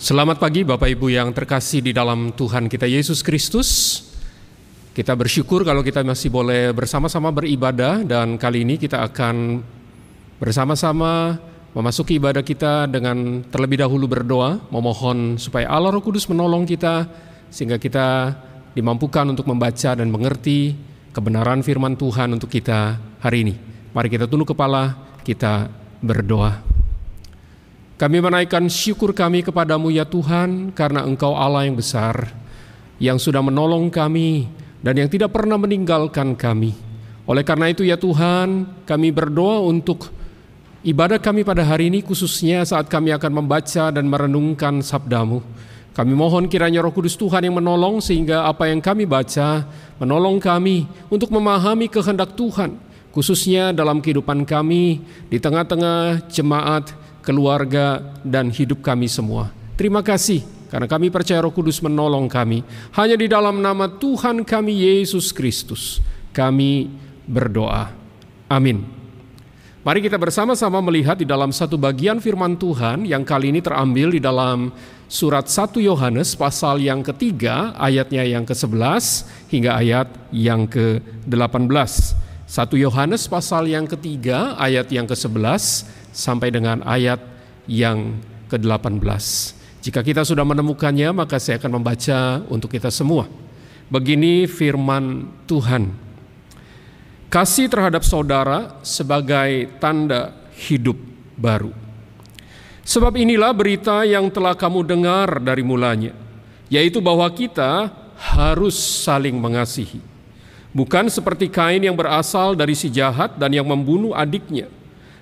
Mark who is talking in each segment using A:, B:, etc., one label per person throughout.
A: Selamat pagi Bapak Ibu yang terkasih di dalam Tuhan kita Yesus Kristus. Kita bersyukur kalau kita masih boleh bersama-sama beribadah dan kali ini kita akan bersama-sama memasuki ibadah kita dengan terlebih dahulu berdoa, memohon supaya Allah Roh Kudus menolong kita sehingga kita dimampukan untuk membaca dan mengerti kebenaran firman Tuhan untuk kita hari ini. Mari kita tunduk kepala, kita berdoa. Kami menaikkan syukur kami kepadamu ya Tuhan karena Engkau Allah yang besar yang sudah menolong kami dan yang tidak pernah meninggalkan kami. Oleh karena itu ya Tuhan, kami berdoa untuk ibadah kami pada hari ini khususnya saat kami akan membaca dan merenungkan sabdamu. Kami mohon kiranya roh kudus Tuhan yang menolong sehingga apa yang kami baca menolong kami untuk memahami kehendak Tuhan. Khususnya dalam kehidupan kami di tengah-tengah jemaat keluarga, dan hidup kami semua. Terima kasih karena kami percaya Roh Kudus menolong kami. Hanya di dalam nama Tuhan kami Yesus Kristus kami berdoa. Amin. Mari kita bersama-sama melihat di dalam satu bagian firman Tuhan yang kali ini terambil di dalam surat 1 Yohanes pasal yang ketiga ayatnya yang ke-11 hingga ayat yang ke-18. 1 Yohanes pasal yang ketiga ayat yang ke-11 sampai dengan ayat yang ke-18. Jika kita sudah menemukannya, maka saya akan membaca untuk kita semua. Begini firman Tuhan. Kasih terhadap saudara sebagai tanda hidup baru. Sebab inilah berita yang telah kamu dengar dari mulanya, yaitu bahwa kita harus saling mengasihi. Bukan seperti Kain yang berasal dari si jahat dan yang membunuh adiknya –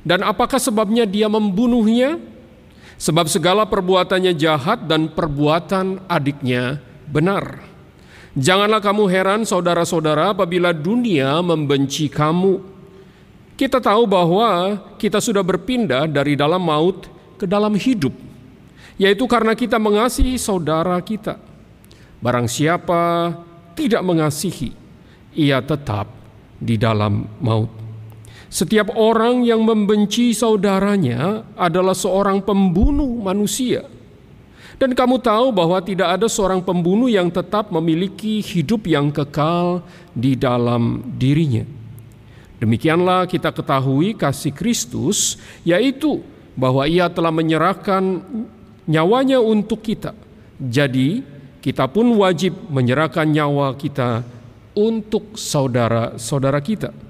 A: dan apakah sebabnya dia membunuhnya? Sebab segala perbuatannya jahat dan perbuatan adiknya benar. Janganlah kamu heran saudara-saudara apabila dunia membenci kamu. Kita tahu bahwa kita sudah berpindah dari dalam maut ke dalam hidup, yaitu karena kita mengasihi saudara kita. Barang siapa tidak mengasihi, ia tetap di dalam maut. Setiap orang yang membenci saudaranya adalah seorang pembunuh manusia. Dan kamu tahu bahwa tidak ada seorang pembunuh yang tetap memiliki hidup yang kekal di dalam dirinya. Demikianlah kita ketahui kasih Kristus, yaitu bahwa Ia telah menyerahkan nyawanya untuk kita. Jadi, kita pun wajib menyerahkan nyawa kita untuk saudara-saudara kita.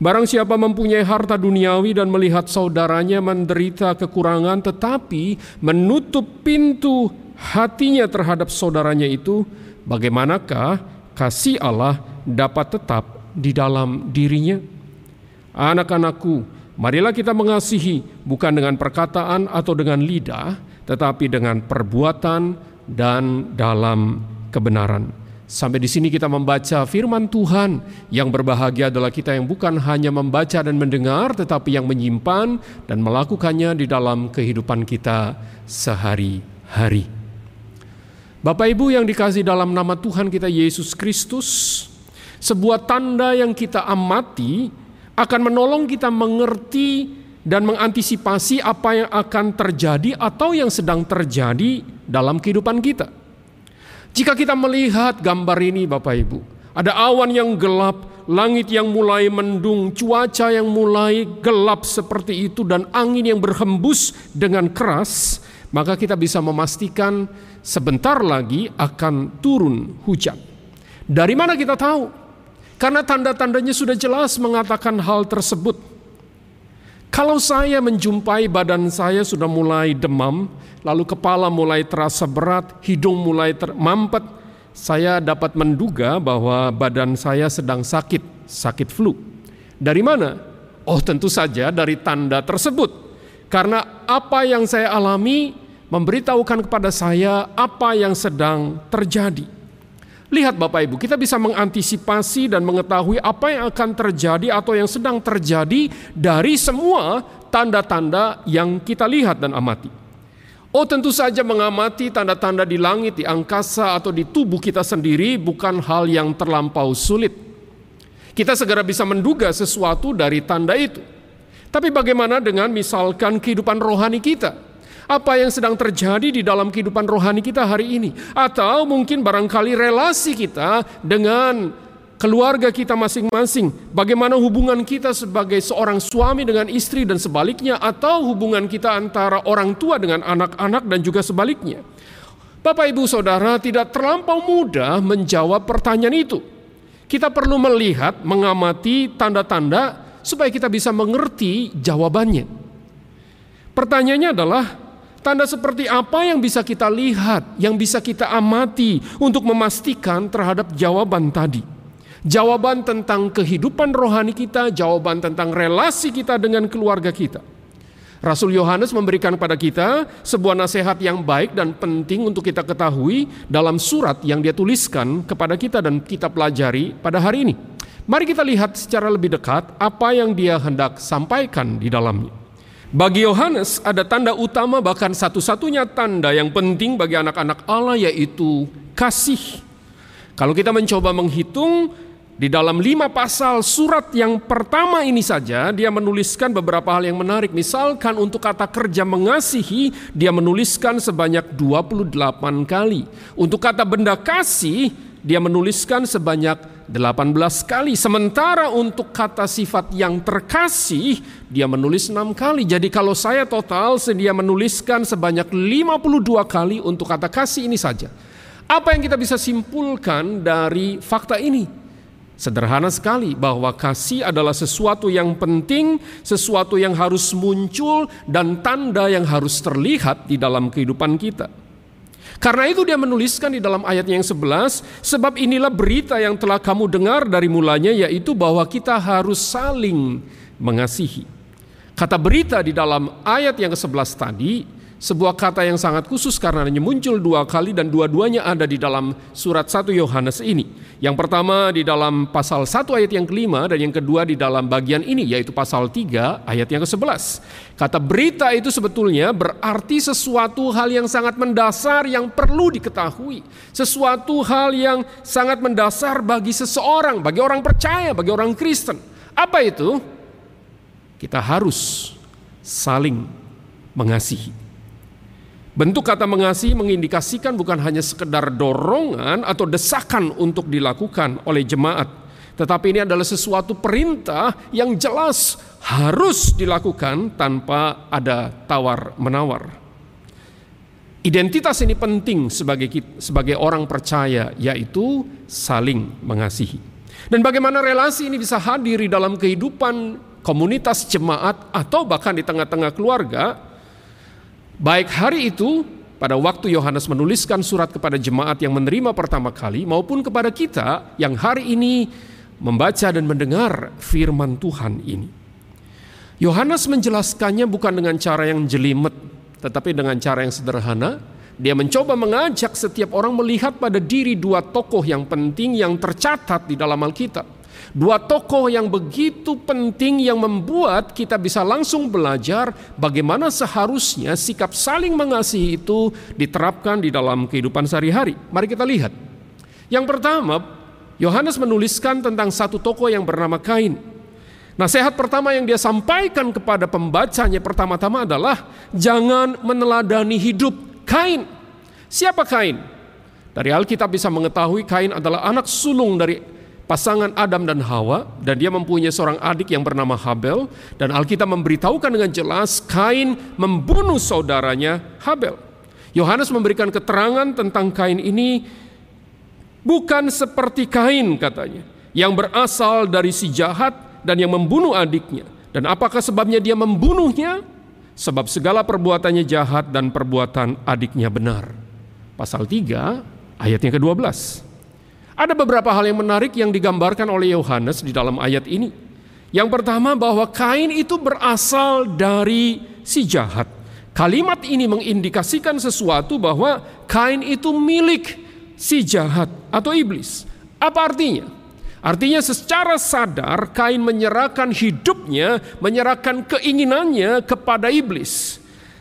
A: Barang siapa mempunyai harta duniawi dan melihat saudaranya menderita kekurangan tetapi menutup pintu hatinya terhadap saudaranya itu, bagaimanakah kasih Allah dapat tetap di dalam dirinya? Anak-anakku, marilah kita mengasihi bukan dengan perkataan atau dengan lidah, tetapi dengan perbuatan dan dalam kebenaran. Sampai di sini kita membaca firman Tuhan yang berbahagia adalah kita yang bukan hanya membaca dan mendengar tetapi yang menyimpan dan melakukannya di dalam kehidupan kita sehari-hari. Bapak Ibu yang dikasih dalam nama Tuhan kita Yesus Kristus, sebuah tanda yang kita amati akan menolong kita mengerti dan mengantisipasi apa yang akan terjadi atau yang sedang terjadi dalam kehidupan kita. Jika kita melihat gambar ini Bapak Ibu, ada awan yang gelap, langit yang mulai mendung, cuaca yang mulai gelap seperti itu dan angin yang berhembus dengan keras, maka kita bisa memastikan sebentar lagi akan turun hujan. Dari mana kita tahu? Karena tanda-tandanya sudah jelas mengatakan hal tersebut. Kalau saya menjumpai badan saya sudah mulai demam, lalu kepala mulai terasa berat, hidung mulai mampet, saya dapat menduga bahwa badan saya sedang sakit, sakit flu. Dari mana? Oh, tentu saja dari tanda tersebut. Karena apa yang saya alami memberitahukan kepada saya apa yang sedang terjadi. Lihat Bapak Ibu, kita bisa mengantisipasi dan mengetahui apa yang akan terjadi atau yang sedang terjadi dari semua tanda-tanda yang kita lihat dan amati. Oh tentu saja mengamati tanda-tanda di langit, di angkasa atau di tubuh kita sendiri bukan hal yang terlampau sulit. Kita segera bisa menduga sesuatu dari tanda itu. Tapi bagaimana dengan misalkan kehidupan rohani kita? Apa yang sedang terjadi di dalam kehidupan rohani kita hari ini? Atau mungkin barangkali relasi kita dengan keluarga kita masing-masing, bagaimana hubungan kita sebagai seorang suami dengan istri dan sebaliknya, atau hubungan kita antara orang tua dengan anak-anak dan juga sebaliknya. Bapak, ibu, saudara, tidak terlampau mudah menjawab pertanyaan itu. Kita perlu melihat, mengamati tanda-tanda supaya kita bisa mengerti jawabannya. Pertanyaannya adalah, Tanda seperti apa yang bisa kita lihat, yang bisa kita amati untuk memastikan terhadap jawaban tadi? Jawaban tentang kehidupan rohani kita, jawaban tentang relasi kita dengan keluarga kita. Rasul Yohanes memberikan kepada kita sebuah nasihat yang baik dan penting untuk kita ketahui dalam surat yang dia tuliskan kepada kita dan kita pelajari pada hari ini. Mari kita lihat secara lebih dekat apa yang dia hendak sampaikan di dalamnya. Bagi Yohanes ada tanda utama bahkan satu-satunya tanda yang penting bagi anak-anak Allah yaitu kasih. Kalau kita mencoba menghitung di dalam lima pasal surat yang pertama ini saja dia menuliskan beberapa hal yang menarik. Misalkan untuk kata kerja mengasihi dia menuliskan sebanyak 28 kali. Untuk kata benda kasih dia menuliskan sebanyak 18 kali. Sementara untuk kata sifat yang terkasih, dia menulis 6 kali. Jadi kalau saya total sedia menuliskan sebanyak 52 kali untuk kata kasih ini saja. Apa yang kita bisa simpulkan dari fakta ini? Sederhana sekali bahwa kasih adalah sesuatu yang penting, sesuatu yang harus muncul dan tanda yang harus terlihat di dalam kehidupan kita. Karena itu dia menuliskan di dalam ayatnya yang 11, sebab inilah berita yang telah kamu dengar dari mulanya yaitu bahwa kita harus saling mengasihi. Kata berita di dalam ayat yang ke-11 tadi sebuah kata yang sangat khusus karena hanya muncul dua kali dan dua-duanya ada di dalam surat 1 Yohanes ini. Yang pertama di dalam pasal 1 ayat yang kelima dan yang kedua di dalam bagian ini yaitu pasal 3 ayat yang ke-11. Kata berita itu sebetulnya berarti sesuatu hal yang sangat mendasar yang perlu diketahui. Sesuatu hal yang sangat mendasar bagi seseorang, bagi orang percaya, bagi orang Kristen. Apa itu? Kita harus saling mengasihi. Bentuk kata mengasihi mengindikasikan bukan hanya sekedar dorongan atau desakan untuk dilakukan oleh jemaat, tetapi ini adalah sesuatu perintah yang jelas harus dilakukan tanpa ada tawar-menawar. Identitas ini penting sebagai sebagai orang percaya yaitu saling mengasihi. Dan bagaimana relasi ini bisa hadir di dalam kehidupan komunitas jemaat atau bahkan di tengah-tengah keluarga Baik hari itu pada waktu Yohanes menuliskan surat kepada jemaat yang menerima pertama kali maupun kepada kita yang hari ini membaca dan mendengar firman Tuhan ini. Yohanes menjelaskannya bukan dengan cara yang jelimet tetapi dengan cara yang sederhana. Dia mencoba mengajak setiap orang melihat pada diri dua tokoh yang penting yang tercatat di dalam Alkitab Dua tokoh yang begitu penting yang membuat kita bisa langsung belajar bagaimana seharusnya sikap saling mengasihi itu diterapkan di dalam kehidupan sehari-hari. Mari kita lihat. Yang pertama, Yohanes menuliskan tentang satu tokoh yang bernama Kain. Nasihat pertama yang dia sampaikan kepada pembacanya pertama-tama adalah jangan meneladani hidup Kain. Siapa Kain? Dari Alkitab bisa mengetahui Kain adalah anak sulung dari pasangan Adam dan Hawa dan dia mempunyai seorang adik yang bernama Habel dan Alkitab memberitahukan dengan jelas Kain membunuh saudaranya Habel. Yohanes memberikan keterangan tentang Kain ini bukan seperti Kain katanya yang berasal dari si jahat dan yang membunuh adiknya. Dan apakah sebabnya dia membunuhnya? Sebab segala perbuatannya jahat dan perbuatan adiknya benar. Pasal 3 ayat yang ke-12. Ada beberapa hal yang menarik yang digambarkan oleh Yohanes di dalam ayat ini. Yang pertama bahwa Kain itu berasal dari si jahat. Kalimat ini mengindikasikan sesuatu bahwa Kain itu milik si jahat atau iblis. Apa artinya? Artinya secara sadar Kain menyerahkan hidupnya, menyerahkan keinginannya kepada iblis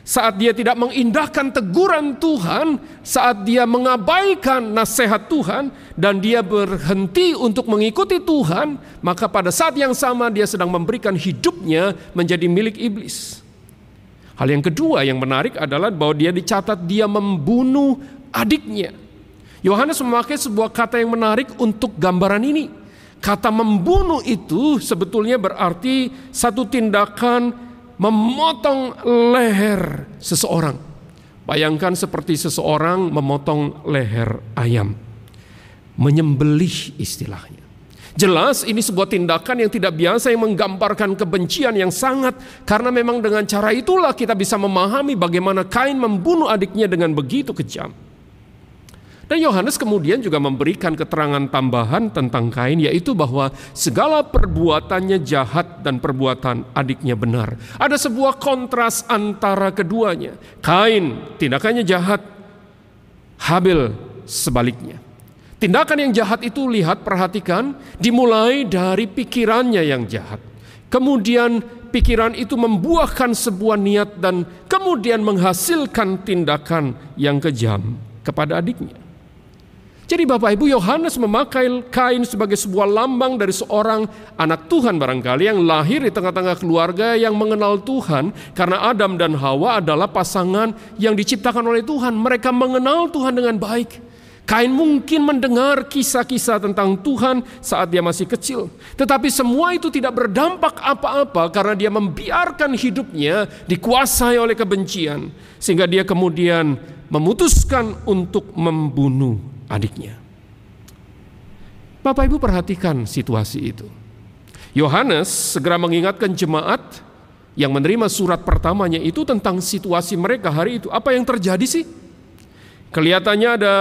A: saat dia tidak mengindahkan teguran Tuhan, saat dia mengabaikan nasihat Tuhan, dan dia berhenti untuk mengikuti Tuhan, maka pada saat yang sama dia sedang memberikan hidupnya menjadi milik iblis. Hal yang kedua yang menarik adalah bahwa dia dicatat dia membunuh adiknya. Yohanes memakai sebuah kata yang menarik untuk gambaran ini. Kata membunuh itu sebetulnya berarti satu tindakan memotong leher seseorang. Bayangkan seperti seseorang memotong leher ayam. Menyembelih istilahnya. Jelas ini sebuah tindakan yang tidak biasa yang menggambarkan kebencian yang sangat karena memang dengan cara itulah kita bisa memahami bagaimana Kain membunuh adiknya dengan begitu kejam. Dan Yohanes kemudian juga memberikan keterangan tambahan tentang Kain yaitu bahwa segala perbuatannya jahat dan perbuatan adiknya benar. Ada sebuah kontras antara keduanya. Kain tindakannya jahat, Habil sebaliknya. Tindakan yang jahat itu lihat perhatikan dimulai dari pikirannya yang jahat. Kemudian pikiran itu membuahkan sebuah niat dan kemudian menghasilkan tindakan yang kejam kepada adiknya. Jadi Bapak Ibu Yohanes memakai kain sebagai sebuah lambang dari seorang anak Tuhan barangkali yang lahir di tengah-tengah keluarga yang mengenal Tuhan karena Adam dan Hawa adalah pasangan yang diciptakan oleh Tuhan. Mereka mengenal Tuhan dengan baik. Kain mungkin mendengar kisah-kisah tentang Tuhan saat dia masih kecil, tetapi semua itu tidak berdampak apa-apa karena dia membiarkan hidupnya dikuasai oleh kebencian, sehingga dia kemudian memutuskan untuk membunuh adiknya. Bapak Ibu perhatikan situasi itu. Yohanes segera mengingatkan jemaat yang menerima surat pertamanya itu tentang situasi mereka hari itu. Apa yang terjadi sih? Kelihatannya ada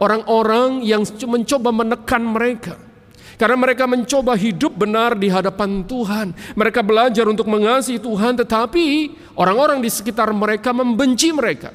A: orang-orang yang mencoba menekan mereka. Karena mereka mencoba hidup benar di hadapan Tuhan. Mereka belajar untuk mengasihi Tuhan, tetapi orang-orang di sekitar mereka membenci mereka.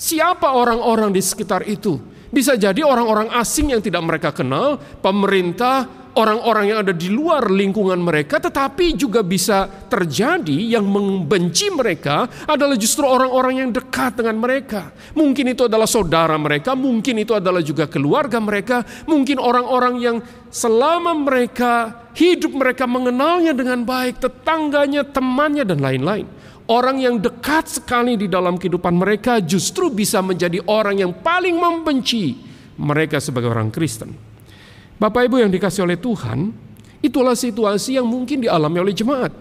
A: Siapa orang-orang di sekitar itu? Bisa jadi orang-orang asing yang tidak mereka kenal, pemerintah, orang-orang yang ada di luar lingkungan mereka, tetapi juga bisa terjadi yang membenci mereka adalah justru orang-orang yang dekat dengan mereka. Mungkin itu adalah saudara mereka, mungkin itu adalah juga keluarga mereka, mungkin orang-orang yang selama mereka hidup mereka mengenalnya dengan baik, tetangganya, temannya, dan lain-lain. Orang yang dekat sekali di dalam kehidupan mereka justru bisa menjadi orang yang paling membenci mereka sebagai orang Kristen. Bapak Ibu yang dikasih oleh Tuhan, itulah situasi yang mungkin dialami oleh jemaat.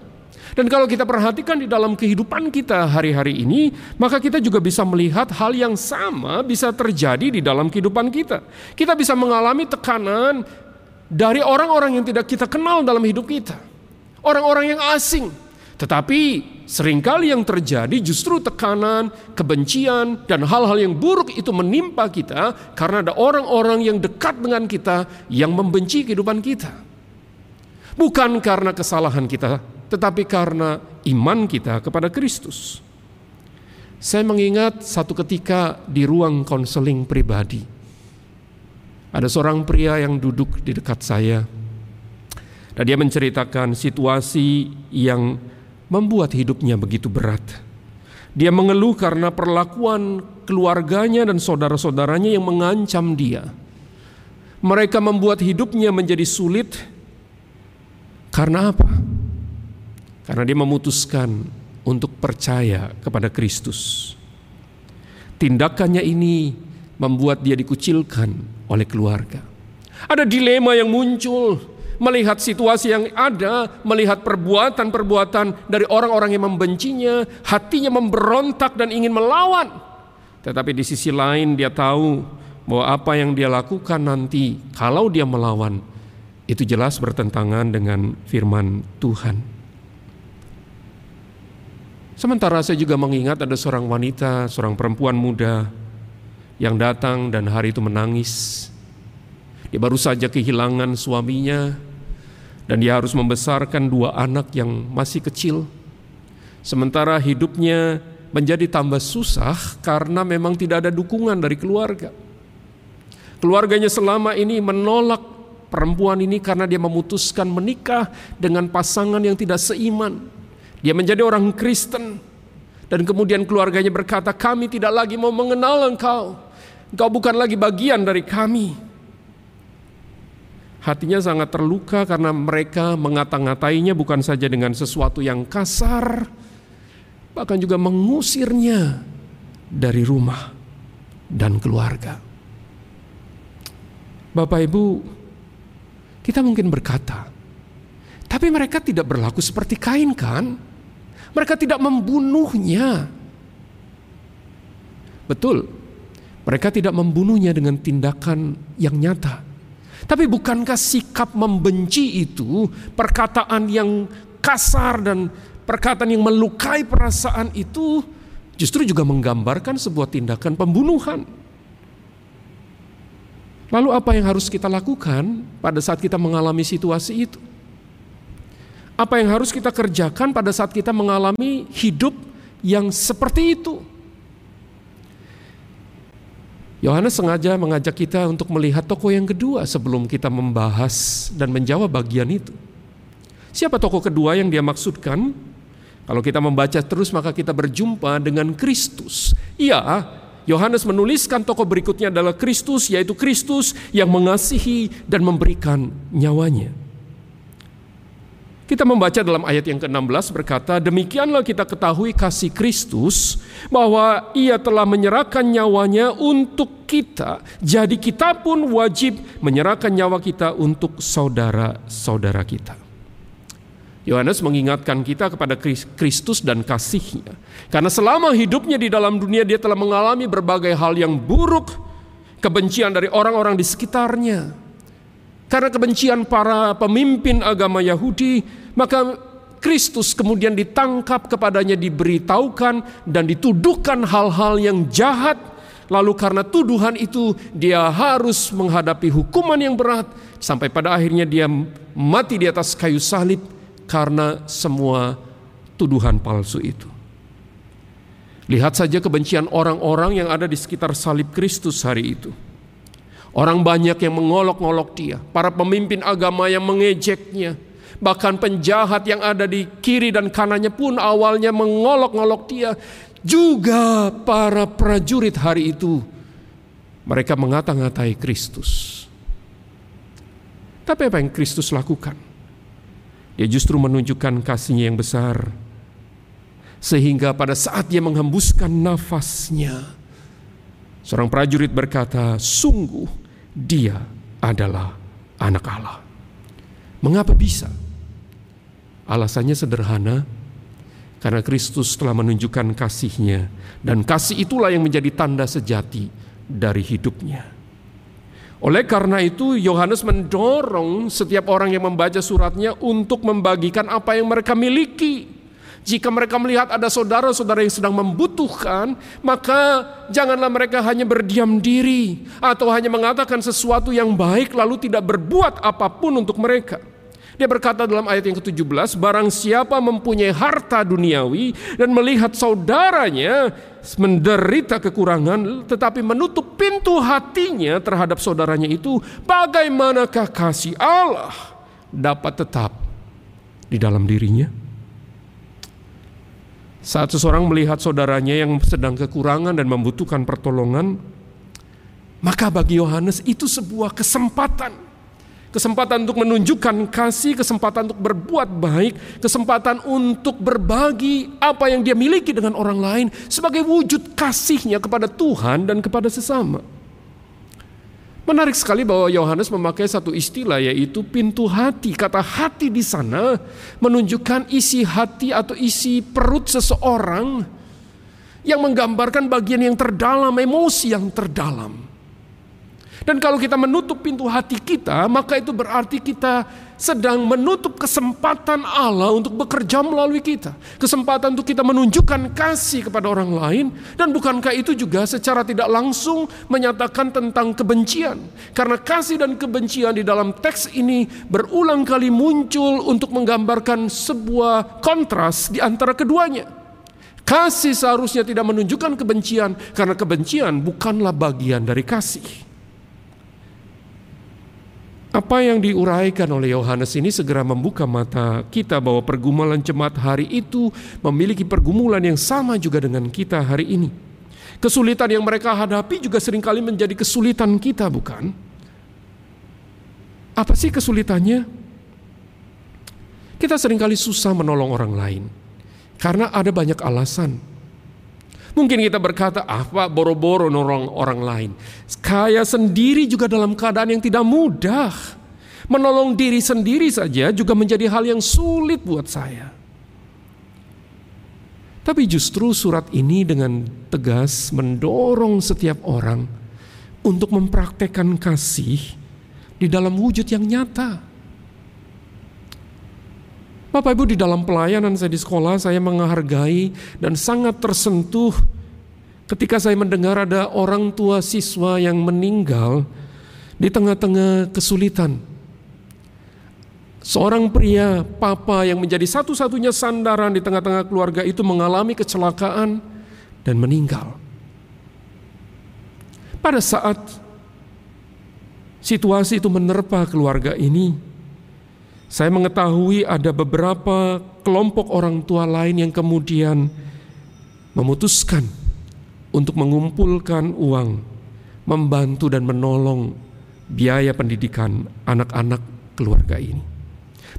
A: Dan kalau kita perhatikan di dalam kehidupan kita hari-hari ini, maka kita juga bisa melihat hal yang sama bisa terjadi di dalam kehidupan kita. Kita bisa mengalami tekanan dari orang-orang yang tidak kita kenal dalam hidup kita. Orang-orang yang asing. Tetapi sering kali yang terjadi justru tekanan, kebencian, dan hal-hal yang buruk itu menimpa kita karena ada orang-orang yang dekat dengan kita yang membenci kehidupan kita. Bukan karena kesalahan kita, tetapi karena iman kita kepada Kristus. Saya mengingat satu ketika di ruang konseling pribadi. Ada seorang pria yang duduk di dekat saya. Dan dia menceritakan situasi yang membuat hidupnya begitu berat. Dia mengeluh karena perlakuan keluarganya dan saudara-saudaranya yang mengancam dia. Mereka membuat hidupnya menjadi sulit karena apa? Karena dia memutuskan untuk percaya kepada Kristus. Tindakannya ini membuat dia dikucilkan oleh keluarga. Ada dilema yang muncul melihat situasi yang ada, melihat perbuatan-perbuatan dari orang-orang yang membencinya, hatinya memberontak dan ingin melawan. Tetapi di sisi lain dia tahu bahwa apa yang dia lakukan nanti kalau dia melawan itu jelas bertentangan dengan firman Tuhan. Sementara saya juga mengingat ada seorang wanita, seorang perempuan muda yang datang dan hari itu menangis. Dia baru saja kehilangan suaminya, dan dia harus membesarkan dua anak yang masih kecil. Sementara hidupnya menjadi tambah susah karena memang tidak ada dukungan dari keluarga. Keluarganya selama ini menolak perempuan ini karena dia memutuskan menikah dengan pasangan yang tidak seiman. Dia menjadi orang Kristen dan kemudian keluarganya berkata, "Kami tidak lagi mau mengenal engkau. Engkau bukan lagi bagian dari kami." Hatinya sangat terluka karena mereka mengata-ngatainya bukan saja dengan sesuatu yang kasar, bahkan juga mengusirnya dari rumah dan keluarga. Bapak Ibu, kita mungkin berkata, tapi mereka tidak berlaku seperti Kain kan? Mereka tidak membunuhnya. Betul, mereka tidak membunuhnya dengan tindakan yang nyata. Tapi bukankah sikap membenci itu perkataan yang kasar dan perkataan yang melukai perasaan itu justru juga menggambarkan sebuah tindakan pembunuhan. Lalu apa yang harus kita lakukan pada saat kita mengalami situasi itu? Apa yang harus kita kerjakan pada saat kita mengalami hidup yang seperti itu? Yohanes sengaja mengajak kita untuk melihat toko yang kedua sebelum kita membahas dan menjawab bagian itu. Siapa toko kedua yang dia maksudkan? Kalau kita membaca terus maka kita berjumpa dengan Kristus. Iya, Yohanes menuliskan toko berikutnya adalah Kristus, yaitu Kristus yang mengasihi dan memberikan nyawanya. Kita membaca dalam ayat yang ke-16 berkata, demikianlah kita ketahui kasih Kristus bahwa ia telah menyerahkan nyawanya untuk kita. Jadi kita pun wajib menyerahkan nyawa kita untuk saudara-saudara kita. Yohanes mengingatkan kita kepada Kristus dan kasihnya. Karena selama hidupnya di dalam dunia dia telah mengalami berbagai hal yang buruk, kebencian dari orang-orang di sekitarnya. Karena kebencian para pemimpin agama Yahudi, maka Kristus kemudian ditangkap kepadanya diberitahukan dan dituduhkan hal-hal yang jahat lalu karena tuduhan itu dia harus menghadapi hukuman yang berat sampai pada akhirnya dia mati di atas kayu salib karena semua tuduhan palsu itu. Lihat saja kebencian orang-orang yang ada di sekitar salib Kristus hari itu. Orang banyak yang mengolok-olok dia, para pemimpin agama yang mengejeknya, Bahkan penjahat yang ada di kiri dan kanannya pun awalnya mengolok-olok dia. Juga para prajurit hari itu mereka mengata-ngatai Kristus. Tapi apa yang Kristus lakukan? Dia justru menunjukkan kasihnya yang besar. Sehingga pada saat dia menghembuskan nafasnya, seorang prajurit berkata, "Sungguh dia adalah anak Allah." Mengapa bisa? Alasannya sederhana, karena Kristus telah menunjukkan kasihnya dan kasih itulah yang menjadi tanda sejati dari hidupnya. Oleh karena itu Yohanes mendorong setiap orang yang membaca suratnya untuk membagikan apa yang mereka miliki. Jika mereka melihat ada saudara-saudara yang sedang membutuhkan, maka janganlah mereka hanya berdiam diri atau hanya mengatakan sesuatu yang baik lalu tidak berbuat apa pun untuk mereka. Dia berkata dalam ayat yang ke-17, barang siapa mempunyai harta duniawi dan melihat saudaranya menderita kekurangan tetapi menutup pintu hatinya terhadap saudaranya itu, bagaimanakah kasih Allah dapat tetap di dalam dirinya? Saat seseorang melihat saudaranya yang sedang kekurangan dan membutuhkan pertolongan, maka bagi Yohanes itu sebuah kesempatan kesempatan untuk menunjukkan kasih, kesempatan untuk berbuat baik, kesempatan untuk berbagi apa yang dia miliki dengan orang lain sebagai wujud kasihnya kepada Tuhan dan kepada sesama. Menarik sekali bahwa Yohanes memakai satu istilah yaitu pintu hati. Kata hati di sana menunjukkan isi hati atau isi perut seseorang yang menggambarkan bagian yang terdalam, emosi yang terdalam. Dan kalau kita menutup pintu hati kita, maka itu berarti kita sedang menutup kesempatan Allah untuk bekerja melalui kita. Kesempatan untuk kita menunjukkan kasih kepada orang lain. Dan bukankah itu juga secara tidak langsung menyatakan tentang kebencian. Karena kasih dan kebencian di dalam teks ini berulang kali muncul untuk menggambarkan sebuah kontras di antara keduanya. Kasih seharusnya tidak menunjukkan kebencian karena kebencian bukanlah bagian dari kasih. Apa yang diuraikan oleh Yohanes ini segera membuka mata kita bahwa pergumulan jemaat hari itu memiliki pergumulan yang sama juga dengan kita hari ini. Kesulitan yang mereka hadapi juga sering kali menjadi kesulitan kita, bukan? Apa sih kesulitannya? Kita sering kali susah menolong orang lain. Karena ada banyak alasan. Mungkin kita berkata, pak boro-boro nolong orang lain. Kaya sendiri juga dalam keadaan yang tidak mudah. Menolong diri sendiri saja juga menjadi hal yang sulit buat saya. Tapi justru surat ini dengan tegas mendorong setiap orang untuk mempraktekkan kasih di dalam wujud yang nyata. Bapak Ibu di dalam pelayanan saya di sekolah saya menghargai dan sangat tersentuh ketika saya mendengar ada orang tua siswa yang meninggal di tengah-tengah kesulitan. Seorang pria, papa yang menjadi satu-satunya sandaran di tengah-tengah keluarga itu mengalami kecelakaan dan meninggal. Pada saat situasi itu menerpa keluarga ini, saya mengetahui ada beberapa kelompok orang tua lain yang kemudian memutuskan untuk mengumpulkan uang, membantu dan menolong biaya pendidikan anak-anak keluarga ini.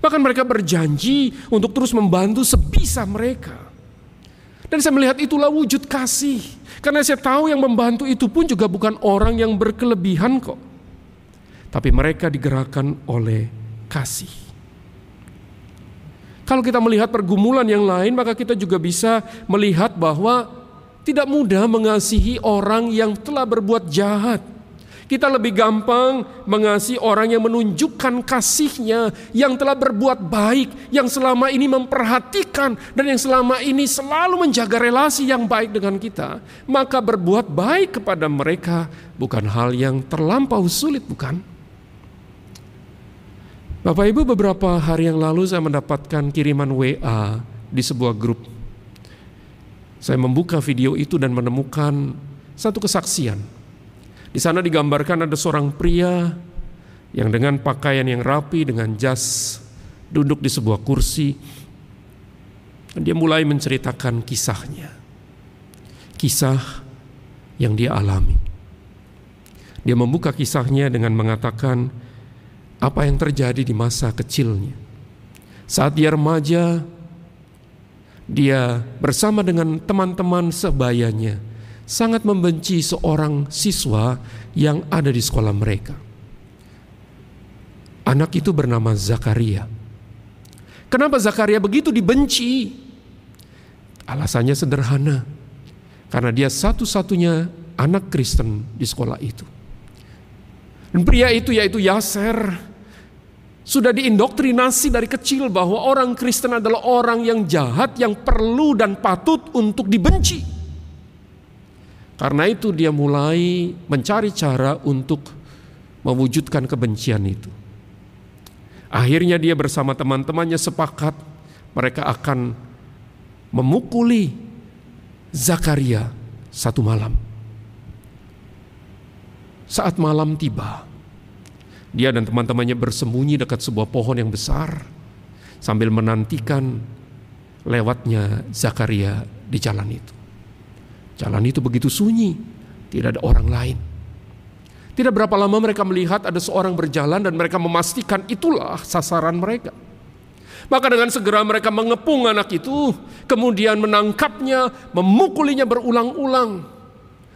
A: Bahkan mereka berjanji untuk terus membantu sebisa mereka. Dan saya melihat itulah wujud kasih. Karena saya tahu yang membantu itu pun juga bukan orang yang berkelebihan kok. Tapi mereka digerakkan oleh kasih. Kalau kita melihat pergumulan yang lain, maka kita juga bisa melihat bahwa tidak mudah mengasihi orang yang telah berbuat jahat. Kita lebih gampang mengasihi orang yang menunjukkan kasihnya, yang telah berbuat baik, yang selama ini memperhatikan, dan yang selama ini selalu menjaga relasi yang baik dengan kita. Maka berbuat baik kepada mereka bukan hal yang terlampau sulit, bukan? Bapak Ibu beberapa hari yang lalu saya mendapatkan kiriman WA di sebuah grup. Saya membuka video itu dan menemukan satu kesaksian di sana digambarkan ada seorang pria yang dengan pakaian yang rapi, dengan jas, duduk di sebuah kursi. Dia mulai menceritakan kisahnya. Kisah yang dia alami. Dia membuka kisahnya dengan mengatakan apa yang terjadi di masa kecilnya. Saat dia remaja, dia bersama dengan teman-teman sebayanya sangat membenci seorang siswa yang ada di sekolah mereka. Anak itu bernama Zakaria. Kenapa Zakaria begitu dibenci? Alasannya sederhana. Karena dia satu-satunya anak Kristen di sekolah itu. Dan pria itu yaitu Yaser sudah diindoktrinasi dari kecil bahwa orang Kristen adalah orang yang jahat yang perlu dan patut untuk dibenci. Karena itu dia mulai mencari cara untuk mewujudkan kebencian itu. Akhirnya dia bersama teman-temannya sepakat mereka akan memukuli Zakaria satu malam. Saat malam tiba, dia dan teman-temannya bersembunyi dekat sebuah pohon yang besar sambil menantikan lewatnya Zakaria di jalan itu. Jalan itu begitu sunyi, tidak ada orang lain. Tidak berapa lama mereka melihat ada seorang berjalan dan mereka memastikan itulah sasaran mereka. Maka dengan segera mereka mengepung anak itu, kemudian menangkapnya, memukulinya berulang-ulang.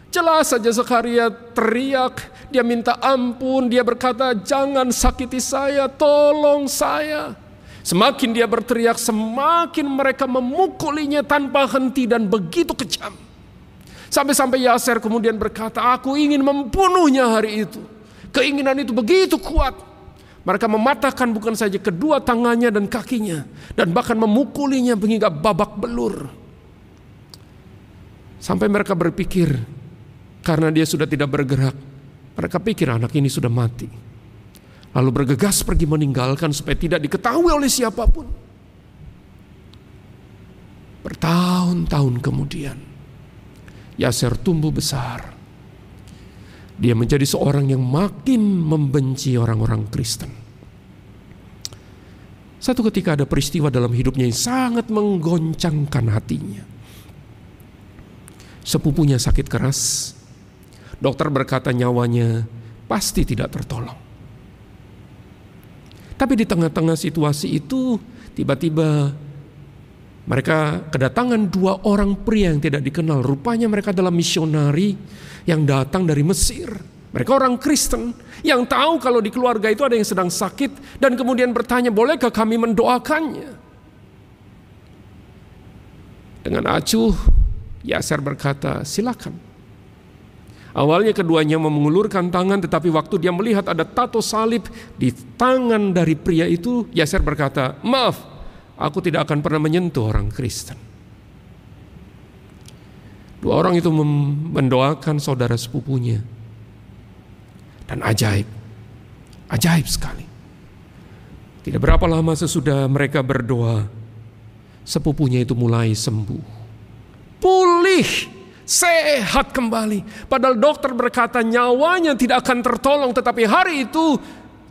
A: Jelas saja Zakaria teriak, dia minta ampun, dia berkata, "Jangan sakiti saya, tolong saya." Semakin dia berteriak, semakin mereka memukulinya tanpa henti dan begitu kejam. Sampai-sampai Yaser kemudian berkata, aku ingin membunuhnya hari itu. Keinginan itu begitu kuat. Mereka mematahkan bukan saja kedua tangannya dan kakinya. Dan bahkan memukulinya hingga babak belur. Sampai mereka berpikir, karena dia sudah tidak bergerak. Mereka pikir anak ini sudah mati. Lalu bergegas pergi meninggalkan supaya tidak diketahui oleh siapa pun. Bertahun-tahun kemudian, Yaser tumbuh besar. Dia menjadi seorang yang makin membenci orang-orang Kristen. Satu ketika ada peristiwa dalam hidupnya yang sangat menggoncangkan hatinya. Sepupunya sakit keras. Dokter berkata nyawanya pasti tidak tertolong. Tapi di tengah-tengah situasi itu tiba-tiba Mereka kedatangan dua orang pria yang tidak dikenal. Rupanya mereka adalah misionari yang datang dari Mesir. Mereka orang Kristen yang tahu kalau di keluarga itu ada yang sedang sakit dan kemudian bertanya, "Bolehkah kami mendoakannya?" Dengan acuh, Yaser berkata, "Silakan." Awalnya keduanya mengulurkan tangan tetapi waktu dia melihat ada tato salib di tangan dari pria itu, Yaser berkata, "Maaf, aku tidak akan pernah menyentuh orang Kristen." Dua orang itu mendoakan saudara sepupunya. Dan ajaib, ajaib sekali. Tidak berapa lama sesudah mereka berdoa, sepupunya itu mulai sembuh. Pulih sehat kembali. Padahal dokter berkata nyawanya tidak akan tertolong, tetapi hari itu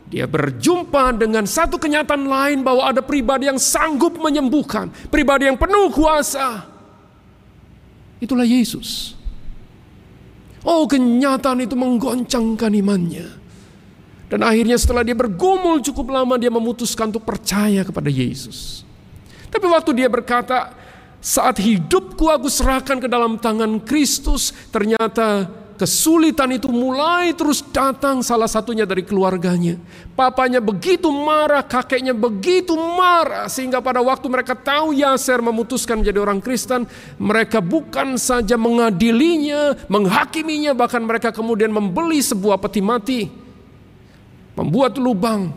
A: dia berjumpa dengan satu kenyataan lain bahwa ada pribadi yang sanggup menyembuhkan, pribadi yang penuh kuasa. Itulah Yesus. Oh, kenyataan itu menggoncangkan imannya. Dan akhirnya setelah dia bergumul cukup lama dia memutuskan untuk percaya kepada Yesus. Tapi waktu dia berkata, saat hidupku aku serahkan ke dalam tangan Kristus, ternyata kesulitan itu mulai terus datang salah satunya dari keluarganya. Papanya begitu marah, kakeknya begitu marah sehingga pada waktu mereka tahu Yaser memutuskan menjadi orang Kristen, mereka bukan saja mengadilinya, menghakiminya, bahkan mereka kemudian membeli sebuah peti mati, membuat lubang,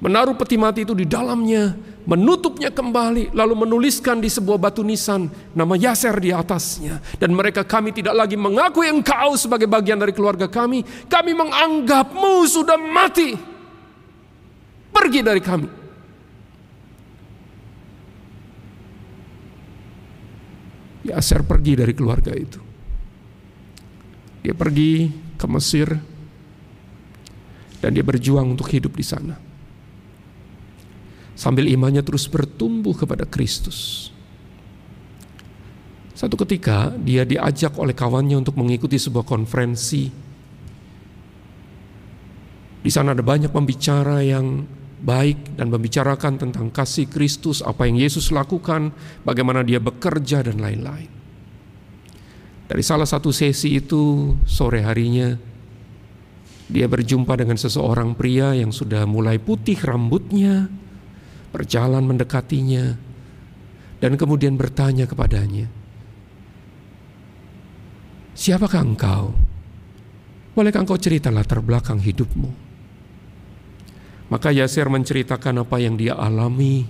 A: menaruh peti mati itu di dalamnya, menutupnya kembali, lalu menuliskan di sebuah batu nisan nama Yaser di atasnya. Dan mereka kami tidak lagi mengakui engkau sebagai bagian dari keluarga kami. Kami menganggapmu sudah mati. Pergi dari kami. Yaser pergi dari keluarga itu. Dia pergi ke Mesir dan dia berjuang untuk hidup di sana sambil imannya terus bertumbuh kepada Kristus. Satu ketika dia diajak oleh kawannya untuk mengikuti sebuah konferensi. Di sana ada banyak pembicara yang baik dan membicarakan tentang kasih Kristus, apa yang Yesus lakukan, bagaimana dia bekerja dan lain-lain. Dari salah satu sesi itu sore harinya dia berjumpa dengan seseorang pria yang sudah mulai putih rambutnya, berjalan mendekatinya, dan kemudian bertanya kepadanya, Siapakah engkau? Bolehkah engkau cerita latar belakang hidupmu? Maka Yasir menceritakan apa yang dia alami,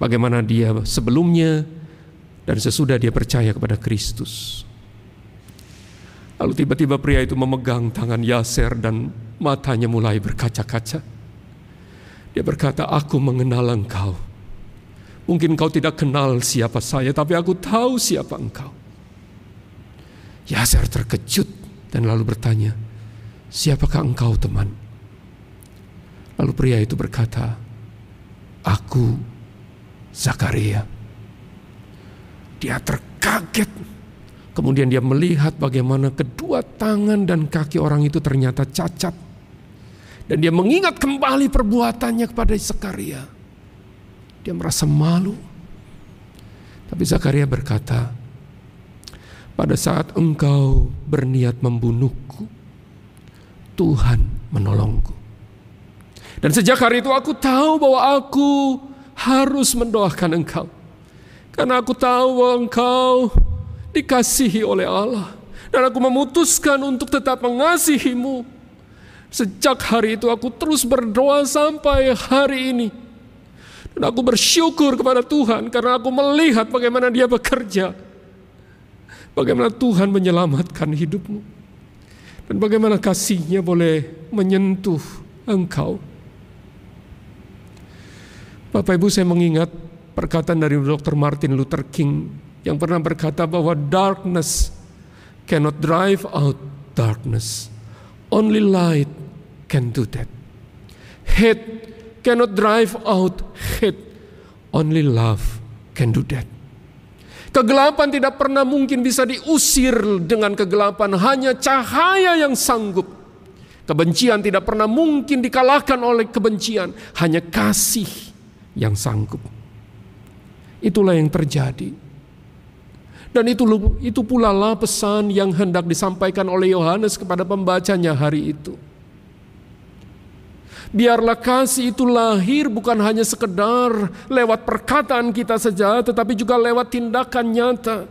A: bagaimana dia sebelumnya dan sesudah dia percaya kepada Kristus. Lalu tiba-tiba pria itu memegang tangan Yasir dan matanya mulai berkaca-kaca. Dia berkata, aku mengenal engkau. Mungkin kau tidak kenal siapa saya, tapi aku tahu siapa engkau. Yaser terkejut dan lalu bertanya, siapakah engkau teman? Lalu pria itu berkata, aku Zakaria. Dia terkaget. Kemudian dia melihat bagaimana kedua tangan dan kaki orang itu ternyata cacat. Dan dia mengingat kembali perbuatannya kepada Zakaria. Dia merasa malu. Tapi Zakaria berkata, pada saat engkau berniat membunuhku, Tuhan menolongku. Dan sejak hari itu aku tahu bahwa aku harus mendoakan engkau. Karena aku tahu bahwa engkau dikasihi oleh Allah. Dan aku memutuskan untuk tetap mengasihimu Sejak hari itu aku terus berdoa sampai hari ini. Dan aku bersyukur kepada Tuhan karena aku melihat bagaimana dia bekerja. Bagaimana Tuhan menyelamatkan hidupmu. Dan bagaimana kasihnya boleh menyentuh engkau. Bapak Ibu saya mengingat perkataan dari Dr. Martin Luther King yang pernah berkata bahwa darkness cannot drive out darkness. Only light can do that. Hate cannot drive out hate. Only love can do that. Kegelapan tidak pernah mungkin bisa diusir dengan kegelapan, hanya cahaya yang sanggup. Kebencian tidak pernah mungkin dikalahkan oleh kebencian, hanya kasih yang sanggup. itulah yang terjadi. Dan itu itu pula lah pesan yang hendak disampaikan oleh Yohanes kepada pembacanya hari itu. Biarlah kasih itu lahir bukan hanya sekedar lewat perkataan kita saja, tetapi juga lewat tindakan nyata.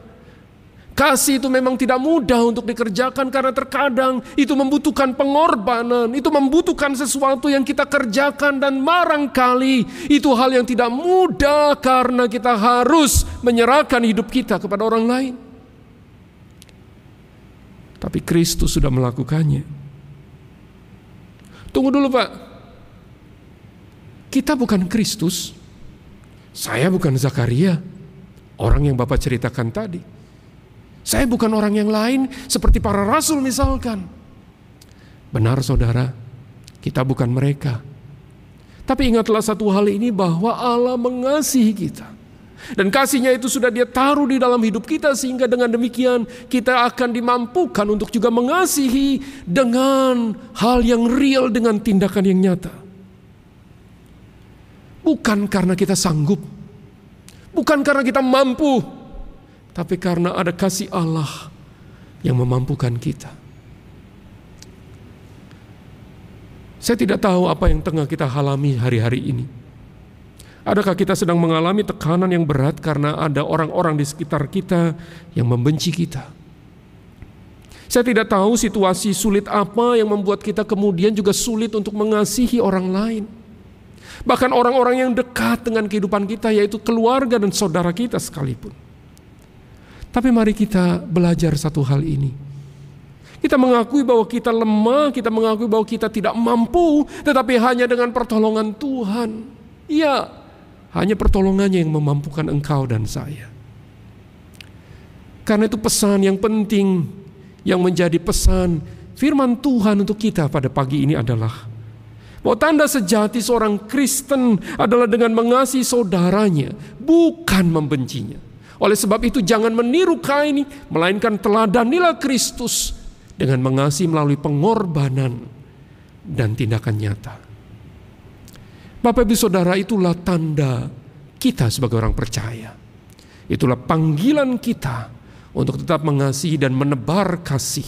A: Kasih itu memang tidak mudah untuk dikerjakan karena terkadang itu membutuhkan pengorbanan, itu membutuhkan sesuatu yang kita kerjakan dan barangkali itu hal yang tidak mudah karena kita harus menyerahkan hidup kita kepada orang lain. Tapi Kristus sudah melakukannya. Tunggu dulu Pak. Kita bukan Kristus. Saya bukan Zakaria. Orang yang Bapak ceritakan tadi. Saya bukan orang yang lain seperti para rasul misalkan. Benar saudara, kita bukan mereka. Tapi ingatlah satu hal ini bahwa Allah mengasihi kita. Dan kasihnya itu sudah dia taruh di dalam hidup kita sehingga dengan demikian kita akan dimampukan untuk juga mengasihi dengan hal yang real dengan tindakan yang nyata. Bukan karena kita sanggup. Bukan karena kita mampu tapi karena ada kasih Allah yang memampukan kita. Saya tidak tahu apa yang tengah kita alami hari-hari ini. Adakah kita sedang mengalami tekanan yang berat karena ada orang-orang di sekitar kita yang membenci kita? Saya tidak tahu situasi sulit apa yang membuat kita kemudian juga sulit untuk mengasihi orang lain. Bahkan orang-orang yang dekat dengan kehidupan kita yaitu keluarga dan saudara kita sekalipun. Tapi mari kita belajar satu hal ini. Kita mengakui bahwa kita lemah, kita mengakui bahwa kita tidak mampu, tetapi hanya dengan pertolongan Tuhan. Iya, hanya pertolongannya yang memampukan engkau dan saya. Karena itu pesan yang penting yang menjadi pesan firman Tuhan untuk kita pada pagi ini adalah bahwa tanda sejati seorang Kristen adalah dengan mengasihi saudaranya, bukan membencinya. Oleh sebab itu jangan meniru Kain, melainkan teladanilah Kristus dengan mengasihi melalui pengorbanan dan tindakan nyata. Bapak Ibu Saudara itulah tanda kita sebagai orang percaya. Itulah panggilan kita untuk tetap mengasihi dan menebar kasih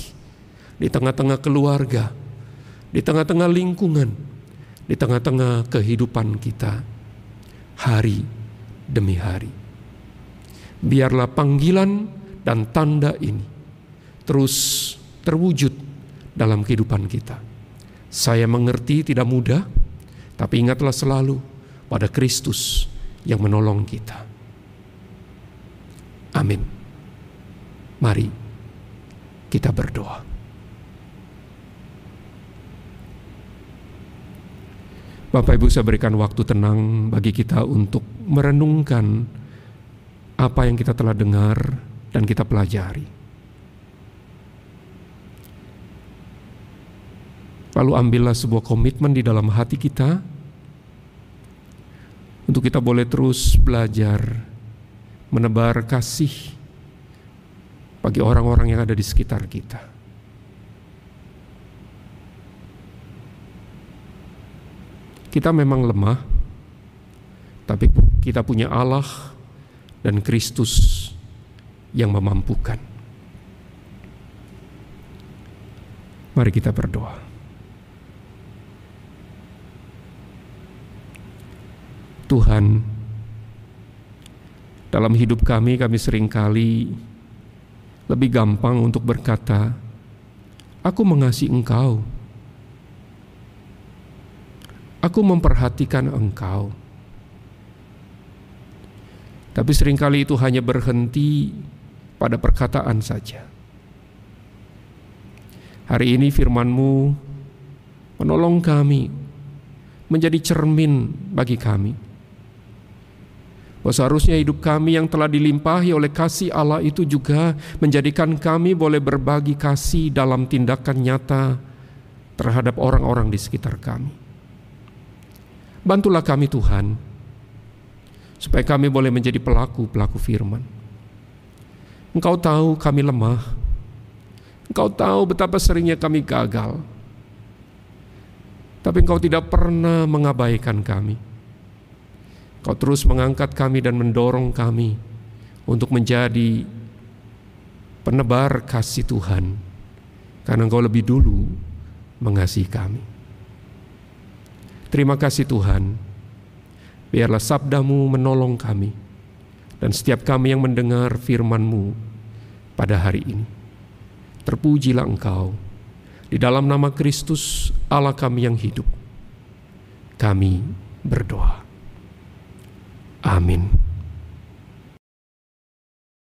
A: di tengah-tengah keluarga, di tengah-tengah lingkungan, di tengah-tengah kehidupan kita hari demi hari biarlah panggilan dan tanda ini terus terwujud dalam kehidupan kita. Saya mengerti tidak mudah, tapi ingatlah selalu pada Kristus yang menolong kita. Amin. Mari kita berdoa. Bapak Ibu saya berikan waktu tenang bagi kita untuk merenungkan apa yang kita telah dengar dan kita pelajari. Lalu ambillah sebuah komitmen di dalam hati kita untuk kita boleh terus belajar menebar kasih bagi orang-orang yang ada di sekitar kita. Kita memang lemah, tapi kita punya Allah dan Kristus yang memampukan. Mari kita berdoa. Tuhan, dalam hidup kami, kami sering kali lebih gampang untuk berkata, "Aku mengasihi Engkau, aku memperhatikan Engkau." Tapi sering kali itu hanya berhenti pada perkataan saja. Hari ini firman-Mu menolong kami menjadi cermin bagi kami. Bahwa seharusnya hidup kami yang telah dilimpahi oleh kasih Allah itu juga menjadikan kami boleh berbagi kasih dalam tindakan nyata terhadap orang-orang di sekitar kami. Bantulah kami Tuhan, supaya kami boleh menjadi pelaku-pelaku firman. Engkau tahu kami lemah. Engkau tahu betapa seringnya kami gagal. Tapi engkau tidak pernah mengabaikan kami. Kau terus mengangkat kami dan mendorong kami untuk menjadi penebar kasih Tuhan. Karena Engkau lebih dulu mengasihi kami. Terima kasih Tuhan. Biarlah sabdamu menolong kami. Dan setiap kami yang mendengar firman-Mu pada hari ini. Terpujilah Engkau. Di dalam nama Kristus Allah kami yang hidup. Kami berdoa. Amin.